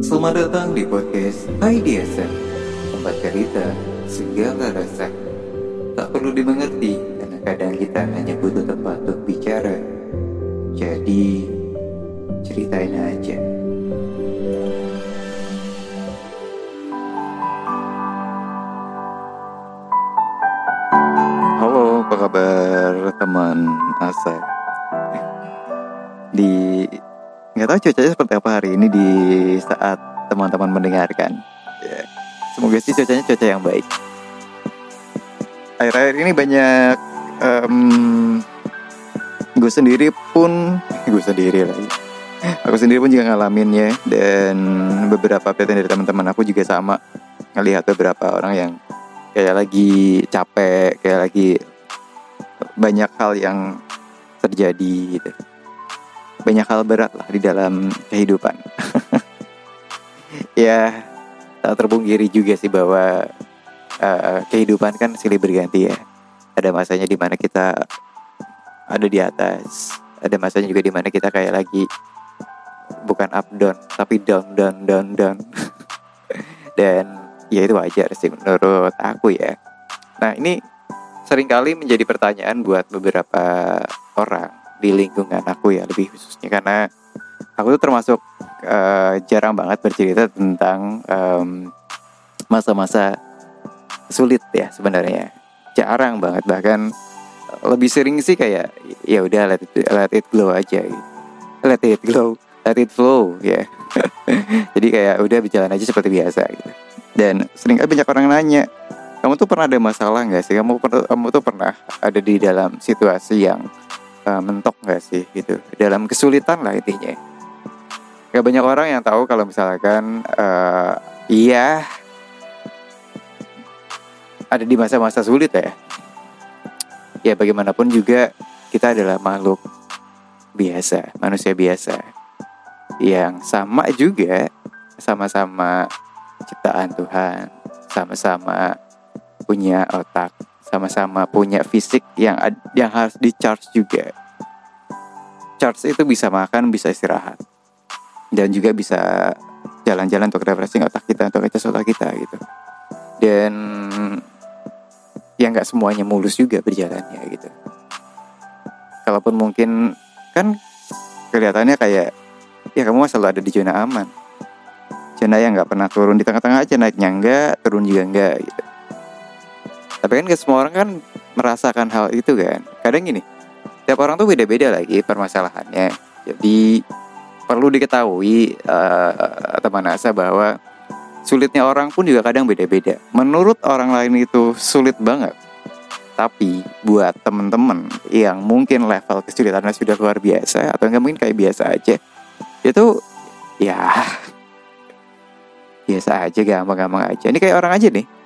Selamat datang di podcast IDSM Tempat cerita segala rasa. Tak perlu dimengerti Karena kadang kita hanya butuh tempat untuk bicara. Jadi Ceritain aja tahu cuacanya seperti apa hari ini di saat teman-teman mendengarkan. Ya, Semoga sih cuacanya cuaca yang baik. Akhir-akhir ini banyak em, gue sendiri pun gue sendiri lagi. Aku sendiri pun juga ngalamin ya dan beberapa update dari teman-teman aku juga sama ngelihat beberapa orang yang kayak lagi capek, kayak lagi banyak hal yang terjadi gitu banyak hal berat lah di dalam kehidupan. ya, tak terpungkiri juga sih bahwa uh, kehidupan kan silih berganti ya. Ada masanya di mana kita ada di atas, ada masanya juga di mana kita kayak lagi bukan up down, tapi down down down down. Dan ya itu wajar sih menurut aku ya. Nah ini sering kali menjadi pertanyaan buat beberapa orang di lingkungan aku ya lebih khususnya. Karena aku tuh termasuk uh, jarang banget bercerita tentang um, masa-masa sulit ya sebenarnya. Jarang banget bahkan lebih sering sih kayak ya udah let it, let it glow aja. Let it glow let it flow ya. Jadi kayak udah berjalan aja seperti biasa. Gitu dan sering banyak orang nanya kamu tuh pernah ada masalah nggak sih? Kamu kamu tuh pernah ada di dalam situasi yang uh, mentok nggak sih gitu. Dalam kesulitan lah intinya. Gak banyak orang yang tahu kalau misalkan uh, iya ada di masa-masa sulit ya. Ya bagaimanapun juga kita adalah makhluk biasa manusia biasa yang sama juga sama-sama ciptaan Tuhan sama-sama punya otak sama-sama punya fisik yang yang harus di charge juga. Charge itu bisa makan, bisa istirahat, dan juga bisa jalan-jalan untuk refreshing otak kita, untuk ngecas otak kita gitu. Dan ya nggak semuanya mulus juga berjalannya gitu. Kalaupun mungkin kan kelihatannya kayak ya kamu selalu ada di zona aman. Zona yang nggak pernah turun di tengah-tengah aja naiknya enggak, turun juga enggak gitu tapi kan semua orang kan merasakan hal itu kan? Kadang gini tiap orang tuh beda-beda lagi permasalahannya. Jadi perlu diketahui uh, teman asa bahwa sulitnya orang pun juga kadang beda-beda. Menurut orang lain itu sulit banget. Tapi buat temen-temen yang mungkin level kesulitannya sudah luar biasa atau nggak mungkin kayak biasa aja itu ya biasa aja gampang-gampang aja. Ini kayak orang aja nih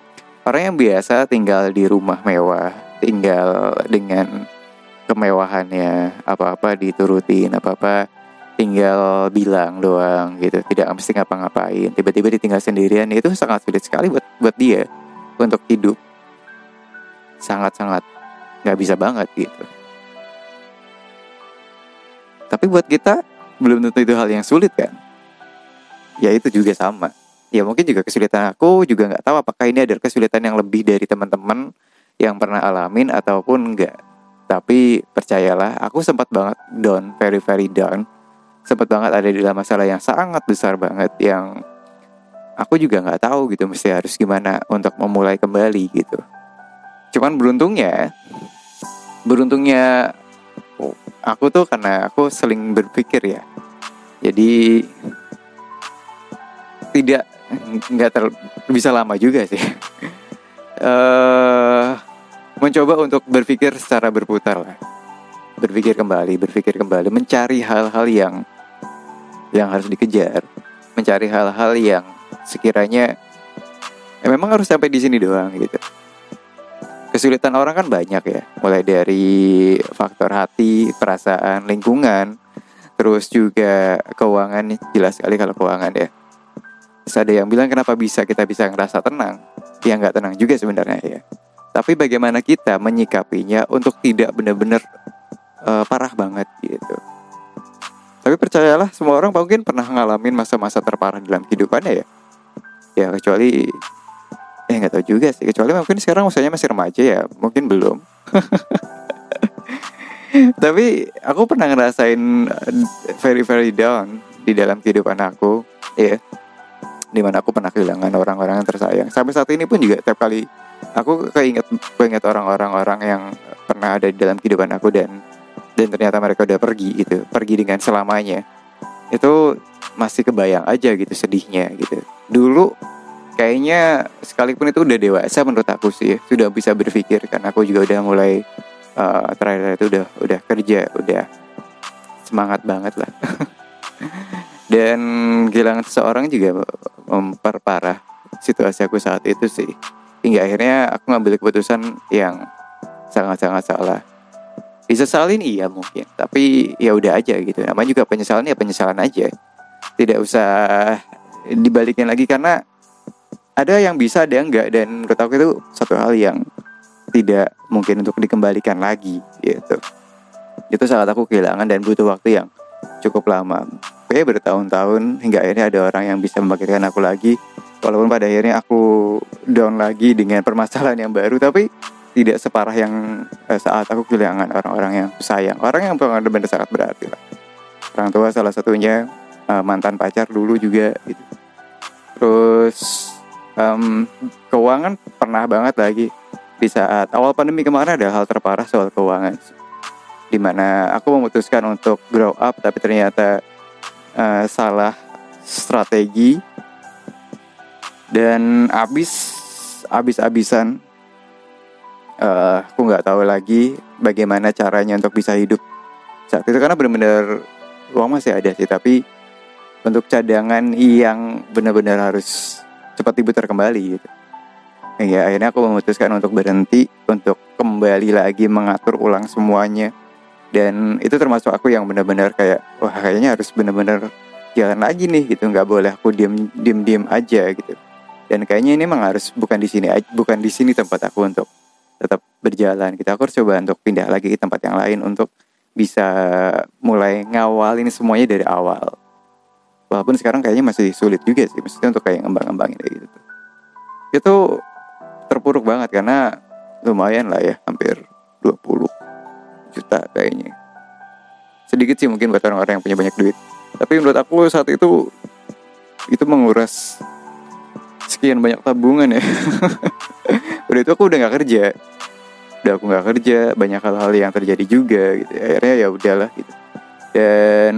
Orang yang biasa tinggal di rumah mewah, tinggal dengan kemewahannya, apa-apa diturutin, apa-apa tinggal bilang doang gitu, tidak mesti ngapa-ngapain. Tiba-tiba ditinggal sendirian itu sangat sulit sekali buat buat dia untuk hidup. Sangat-sangat nggak bisa banget gitu. Tapi buat kita belum tentu itu hal yang sulit kan. Ya itu juga sama ya mungkin juga kesulitan aku juga nggak tahu apakah ini adalah kesulitan yang lebih dari teman-teman yang pernah alamin ataupun enggak tapi percayalah aku sempat banget down very very down. Sempat banget ada di dalam masalah yang sangat besar banget yang aku juga nggak tahu gitu mesti harus gimana untuk memulai kembali gitu. Cuman beruntungnya beruntungnya aku tuh karena aku seling berpikir ya. Jadi tidak nggak ter bisa lama juga sih. Uh, mencoba untuk berpikir secara berputar lah. Berpikir kembali berpikir kembali mencari hal-hal yang yang harus dikejar. Mencari hal-hal yang sekiranya ya memang harus sampai di sini doang gitu. Kesulitan orang kan banyak ya. Mulai dari faktor hati perasaan lingkungan. Terus juga keuangan jelas sekali kalau keuangan ya Terus ada yang bilang kenapa bisa kita bisa ngerasa tenang? Ya nggak tenang juga sebenarnya ya. Tapi bagaimana kita menyikapinya untuk tidak benar-benar uh, parah banget gitu. tapi percayalah semua orang mungkin pernah ngalamin masa-masa terparah dalam kehidupannya ya ya kecuali ya nggak tahu juga sih kecuali mungkin sekarang usianya masih remaja ya mungkin belum tapi aku pernah ngerasain uh, very very down di dalam kehidupan aku ya di mana aku pernah kehilangan orang-orang yang tersayang. Sampai saat ini pun juga tiap kali aku keinget banget orang-orang orang yang pernah ada di dalam kehidupan aku dan dan ternyata mereka udah pergi gitu pergi dengan selamanya itu masih kebayang aja gitu sedihnya gitu. Dulu kayaknya sekalipun itu udah dewasa menurut aku sih sudah bisa berpikir kan aku juga udah mulai uh, terakhir itu udah udah kerja udah semangat banget lah. Dan kehilangan seseorang juga memperparah situasi aku saat itu sih. Hingga akhirnya aku ngambil keputusan yang sangat-sangat salah. Disesalin iya mungkin tapi ya udah aja gitu. Namanya juga penyesalan ya penyesalan aja. Tidak usah dibalikin lagi karena ada yang bisa ada yang enggak dan menurut aku itu satu hal yang tidak mungkin untuk dikembalikan lagi gitu. Itu saat aku kehilangan dan butuh waktu yang cukup lama. Kayak bertahun-tahun hingga akhirnya ada orang yang bisa membangkitkan aku lagi. Walaupun pada akhirnya aku down lagi dengan permasalahan yang baru tapi tidak separah yang eh, saat aku kehilangan orang-orang yang sayang. Orang yang benar-benar sangat berarti lah. Orang tua salah satunya eh, mantan pacar dulu juga gitu. Terus um, keuangan pernah banget lagi. Di saat awal pandemi kemarin ada hal terparah soal keuangan di mana aku memutuskan untuk grow up tapi ternyata uh, salah strategi. Dan abis abis-abisan uh, aku nggak tahu lagi bagaimana caranya untuk bisa hidup saat itu karena benar-benar uang masih ada sih tapi untuk cadangan yang benar-benar harus cepat diputar kembali gitu. Ya akhirnya aku memutuskan untuk berhenti untuk kembali lagi mengatur ulang semuanya dan itu termasuk aku yang benar-benar kayak wah kayaknya harus benar-benar jalan lagi nih gitu. Nggak boleh aku diem diem diem aja gitu. Dan kayaknya ini memang harus bukan di sini bukan di sini tempat aku untuk tetap berjalan kita gitu. aku harus coba untuk pindah lagi ke tempat yang lain untuk bisa mulai ngawalin semuanya dari awal. Walaupun sekarang kayaknya masih sulit juga sih maksudnya untuk kayak ngembang-ngembangin kayak gitu. Itu terpuruk banget karena lumayan lah ya hampir 20 juta kayaknya. Sedikit sih mungkin buat orang-orang yang punya banyak duit. Tapi menurut aku saat itu itu menguras sekian banyak tabungan ya. Udah itu aku udah nggak kerja. Udah aku nggak kerja banyak hal-hal yang terjadi juga gitu. Akhirnya ya udahlah gitu. Dan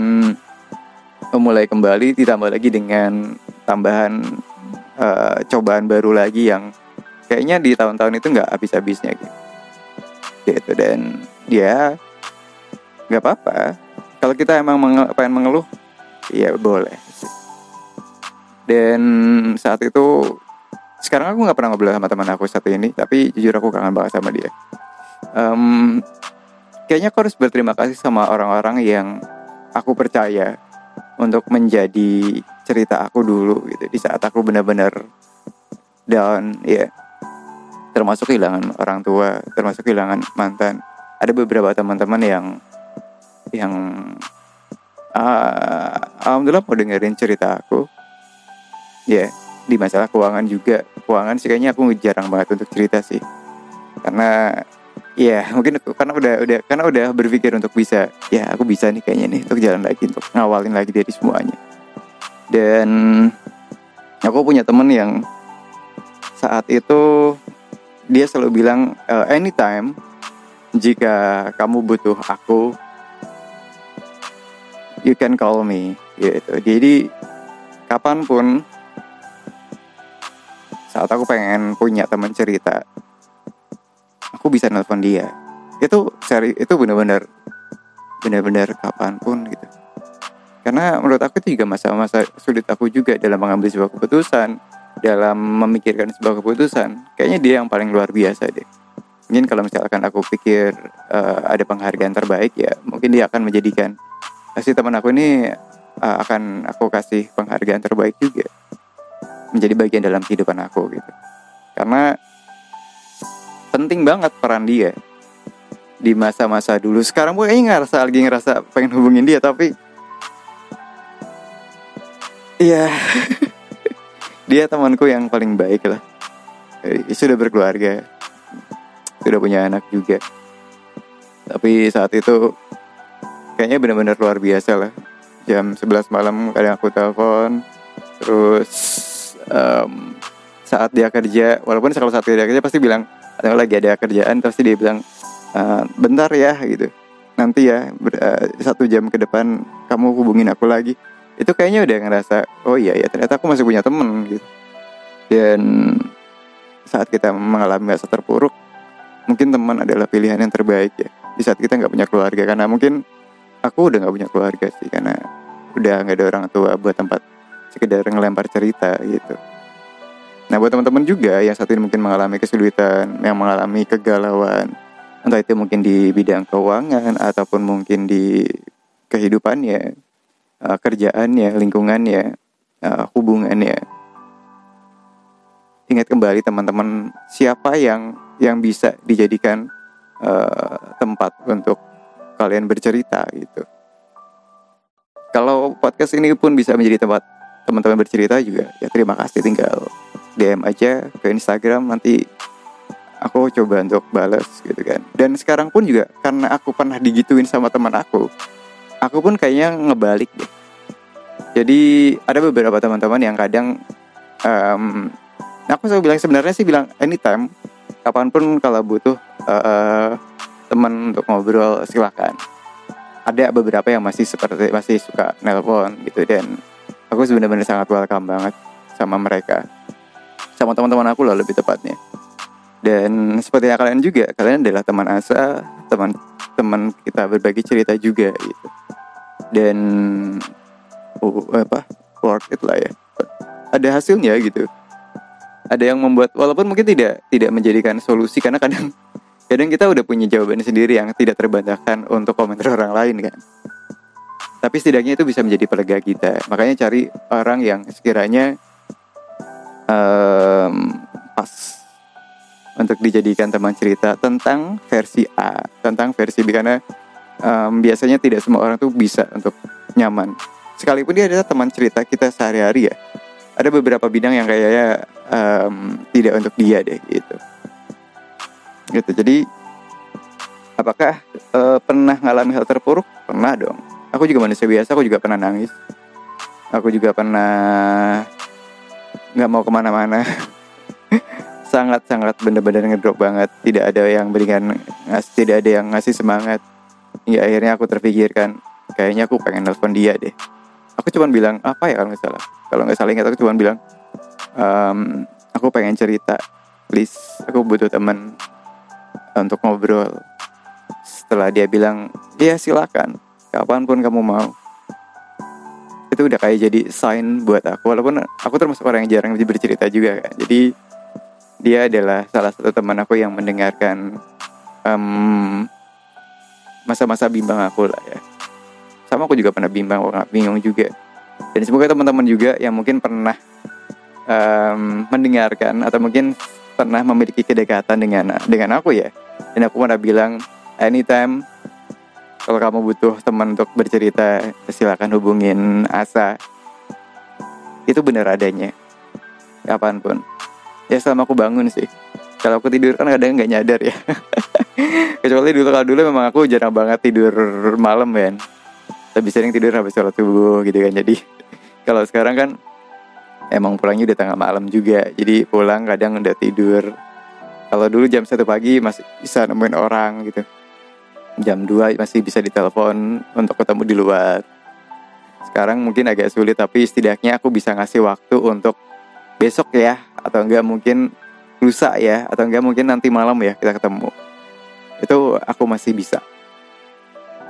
memulai kembali ditambah lagi dengan tambahan uh, cobaan baru lagi yang kayaknya di tahun-tahun itu nggak habis-habisnya gitu. Gitu dan ya nggak apa-apa. Kalau kita emang menge pengen mengeluh ya boleh. Dan saat itu sekarang aku nggak pernah ngobrol sama teman aku satu ini tapi jujur aku kangen banget sama dia. Um, kayaknya aku harus berterima kasih sama orang-orang yang aku percaya untuk menjadi cerita aku dulu gitu di saat aku benar-benar down ya. Yeah termasuk kehilangan orang tua termasuk kehilangan mantan ada beberapa teman-teman yang yang uh, alhamdulillah mau dengerin cerita aku. Ya yeah, di masalah keuangan juga. Keuangan sih kayaknya aku jarang banget untuk cerita sih. Karena ya yeah, mungkin karena udah udah karena udah berpikir untuk bisa ya aku bisa nih kayaknya nih untuk jalan lagi untuk ngawalin lagi dari semuanya. Dan aku punya temen yang saat itu dia selalu bilang uh, anytime jika kamu butuh aku you can call me gitu. Jadi kapan pun saat aku pengen punya teman cerita aku bisa nelpon dia. Itu seri itu benar-benar benar-benar kapan pun gitu. Karena menurut aku itu juga masa-masa sulit aku juga dalam mengambil sebuah keputusan dalam memikirkan sebuah keputusan. Kayaknya dia yang paling luar biasa deh mungkin kalau misalkan aku pikir uh, ada penghargaan terbaik ya mungkin dia akan menjadikan si teman aku ini uh, akan aku kasih penghargaan terbaik juga menjadi bagian dalam kehidupan aku gitu karena penting banget peran dia di masa-masa dulu sekarang gue kayaknya ngerasa lagi ngerasa pengen hubungin dia tapi Iya. dia temanku yang paling baik lah. Eh, Sudah berkeluarga. Sudah punya anak juga. Tapi saat itu kayaknya benar-benar luar biasa lah. Jam 11 malam kadang aku telepon. Terus em, saat dia kerja, walaupun kalau saat dia kerja pasti bilang atau lagi ada kerjaan pasti dia bilang "Eh, bentar ya gitu. Nanti ya ber- eh, satu jam ke depan kamu hubungin aku lagi. Itu kayaknya udah ngerasa oh iya ya ternyata aku masih punya temen gitu. Dan saat kita mengalami masa terpuruk, mungkin teman adalah pilihan yang terbaik ya. Di saat kita nggak punya keluarga karena mungkin aku udah nggak punya keluarga sih karena udah nggak ada orang tua buat tempat sekedar ngelempar cerita gitu. Nah buat teman-teman juga yang saat ini mungkin mengalami kesulitan, yang mengalami kegalauan, entah itu mungkin di bidang keuangan ataupun mungkin di kehidupannya, eh, kerjaannya, lingkungannya, eh, hubungannya. Ingat kembali teman-teman siapa yang yang bisa dijadikan eh, tempat untuk kalian bercerita gitu. Kalau podcast ini pun bisa menjadi tempat teman-teman bercerita juga, ya terima kasih tinggal DM aja ke Instagram nanti aku coba untuk balas gitu kan. Dan sekarang pun juga karena aku pernah digituin sama teman aku, aku pun kayaknya ngebalik deh. Jadi ada beberapa teman-teman yang kadang em, aku selalu bilang sebenarnya sih bilang anytime kapan pun kalau butuh eh, teman untuk ngobrol silakan. Ada beberapa yang masih seperti masih suka nelpon gitu dan aku sebenarnya sangat welcome banget sama mereka. Sama teman-teman aku lah lebih tepatnya. Dan seperti kalian juga kalian adalah teman asa teman teman kita berbagi cerita juga gitu. Dan oh, apa worth it lah ya. Ada hasilnya gitu ada yang membuat walaupun mungkin tidak tidak menjadikan solusi karena kadang kadang kita udah punya jawaban sendiri yang tidak terbantahkan untuk komentar orang lain kan. Tapi setidaknya itu bisa menjadi pelega kita. Makanya cari orang yang sekiranya em, pas untuk dijadikan teman cerita tentang versi A tentang versi B. Karena em, biasanya tidak semua orang tuh bisa untuk nyaman. Sekalipun dia adalah teman cerita kita sehari-hari ya ada beberapa bidang yang kayaknya em, tidak untuk dia deh gitu. Gitu jadi apakah eh, pernah ngalami hal terpuruk? Pernah dong. Aku juga manusia biasa aku juga pernah nangis. Aku juga pernah nggak mau ke mana-mana. Sangat sangat bener-bener ngedrop banget. Tidak ada yang berikan ngas tidak ada yang ngasih semangat. Hingga akhirnya aku terpikirkan kayaknya aku pengen nelfon dia deh aku cuman bilang apa ya kalau nggak salah? Kalau nggak salah ingat aku cuman bilang "Em, aku pengen cerita please. Aku butuh teman untuk ngobrol. Setelah dia bilang iya silakan. Kapan pun kamu mau. Itu udah kayak jadi sign buat aku walaupun aku termasuk orang yang jarang bercerita juga kan jadi dia adalah salah satu teman aku yang mendengarkan em, masa-masa bimbang aku lah ya sama aku juga pernah bimbang bingung juga. Dan semoga teman-teman juga yang mungkin pernah em, mendengarkan atau mungkin pernah memiliki kedekatan dengan dengan aku ya. Dan aku pernah bilang anytime kalau kamu butuh teman untuk bercerita silakan hubungin Asa. Itu benar adanya. Kapan pun. Ya selama aku bangun sih. Kalau aku tidur kan kadang nggak nyadar ya. Kecuali dulu kalau dulu memang aku jarang banget tidur malam kan lebih sering tidur habis sholat subuh gitu kan. Jadi kalau sekarang kan emang pulangnya udah tengah malam juga. Jadi pulang kadang udah tidur. Kalau dulu jam satu pagi masih bisa nemuin orang gitu. Jam 2 masih bisa ditelepon untuk ketemu di luar. Sekarang mungkin agak sulit tapi setidaknya aku bisa ngasih waktu untuk besok ya atau enggak mungkin lusa ya atau enggak mungkin nanti malam ya kita ketemu. Itu aku masih bisa.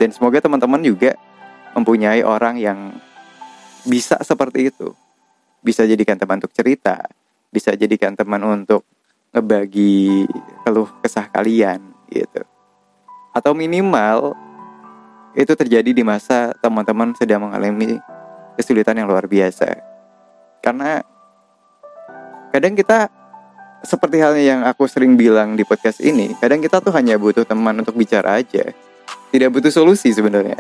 Dan semoga teman-teman juga mempunyai orang yang bisa seperti itu. Bisa jadikan teman untuk cerita bisa jadikan teman untuk ngebagi keluh kesah kalian gitu. Atau minimal itu terjadi di masa teman-teman sedang mengalami kesulitan yang luar biasa. Karena kadang kita seperti halnya yang aku sering bilang di podcast ini kadang kita tuh hanya butuh teman untuk bicara aja. Tidak butuh solusi sebenarnya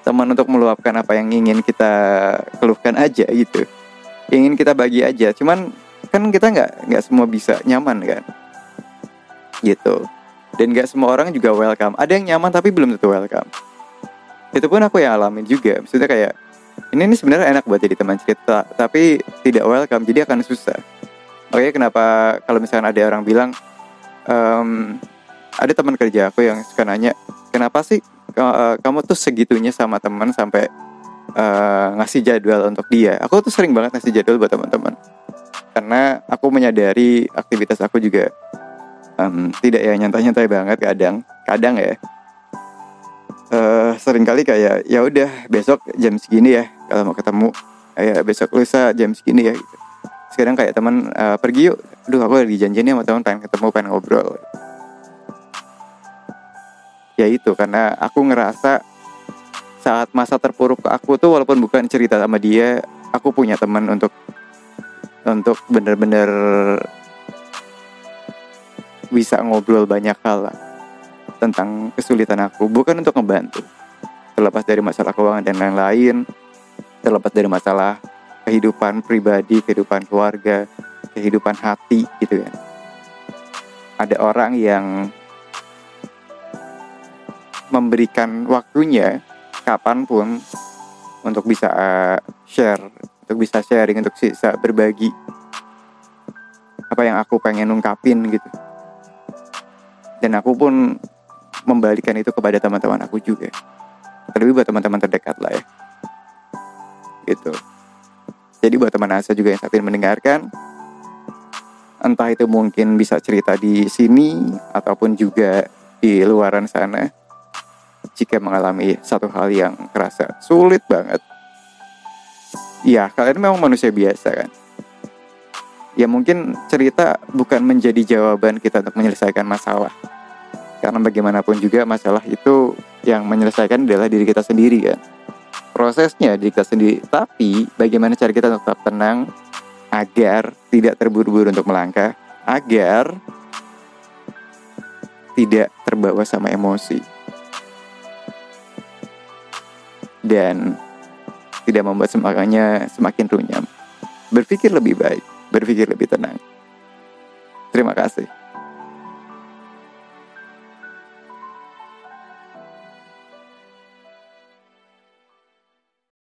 teman untuk meluapkan apa yang ingin kita keluhkan aja gitu. Ingin kita bagi aja. Cuman kan kita nggak nggak semua bisa nyaman kan? Gitu. Dan nggak semua orang juga welcome. Ada yang nyaman tapi belum tentu welcome. Itu pun aku yang alamin juga. Maksudnya kayak ini ini sebenarnya enak buat jadi teman cerita tapi tidak welcome jadi akan susah. Oke kenapa kalau misalnya ada orang bilang um, ada teman kerja aku yang suka nanya kenapa sih uh, kamu tuh segitunya sama teman sampai uh, ngasih jadwal untuk dia. Aku tuh sering banget ngasih jadwal buat teman-teman. Karena aku menyadari aktivitas aku juga um, tidak ya nyantai-nyantai banget kadang kadang ya. Uh, sering kali kayak ya udah besok jam segini ya kalau mau ketemu. Ya besok lusa jam segini ya. Sekarang kayak teman uh, pergi yuk. Aduh aku lagi janjian sama teman pengen ketemu pengen ngobrol ya itu karena aku ngerasa saat masa terpuruk aku tuh walaupun bukan cerita sama dia aku punya teman untuk untuk bener-bener bisa ngobrol banyak hal lah tentang kesulitan aku. Bukan untuk ngebantu terlepas dari masalah keuangan dan lain-lain terlepas dari masalah kehidupan pribadi kehidupan keluarga kehidupan hati gitu kan ada orang yang memberikan waktunya kapan pun untuk bisa uh, share, untuk bisa sharing, untuk bisa berbagi apa yang aku pengen ungkapin gitu. Dan aku pun membalikan itu kepada teman-teman aku juga. Terlebih buat teman-teman terdekat lah ya. Gitu. Jadi buat teman Asa juga yang saat ini mendengarkan, entah itu mungkin bisa cerita di sini ataupun juga di luaran sana jika mengalami satu hal yang kerasa sulit banget. Ya, kalian memang manusia biasa kan. Ya mungkin cerita bukan menjadi jawaban kita untuk menyelesaikan masalah. Karena bagaimanapun juga masalah itu yang menyelesaikan adalah diri kita sendiri kan. Prosesnya diri kita sendiri. Tapi bagaimana cara kita tetap tenang agar tidak terburu-buru untuk melangkah, agar tidak terbawa sama emosi dan tidak membuat semangatnya semakin runyam. Berpikir lebih baik, berpikir lebih tenang. Terima kasih.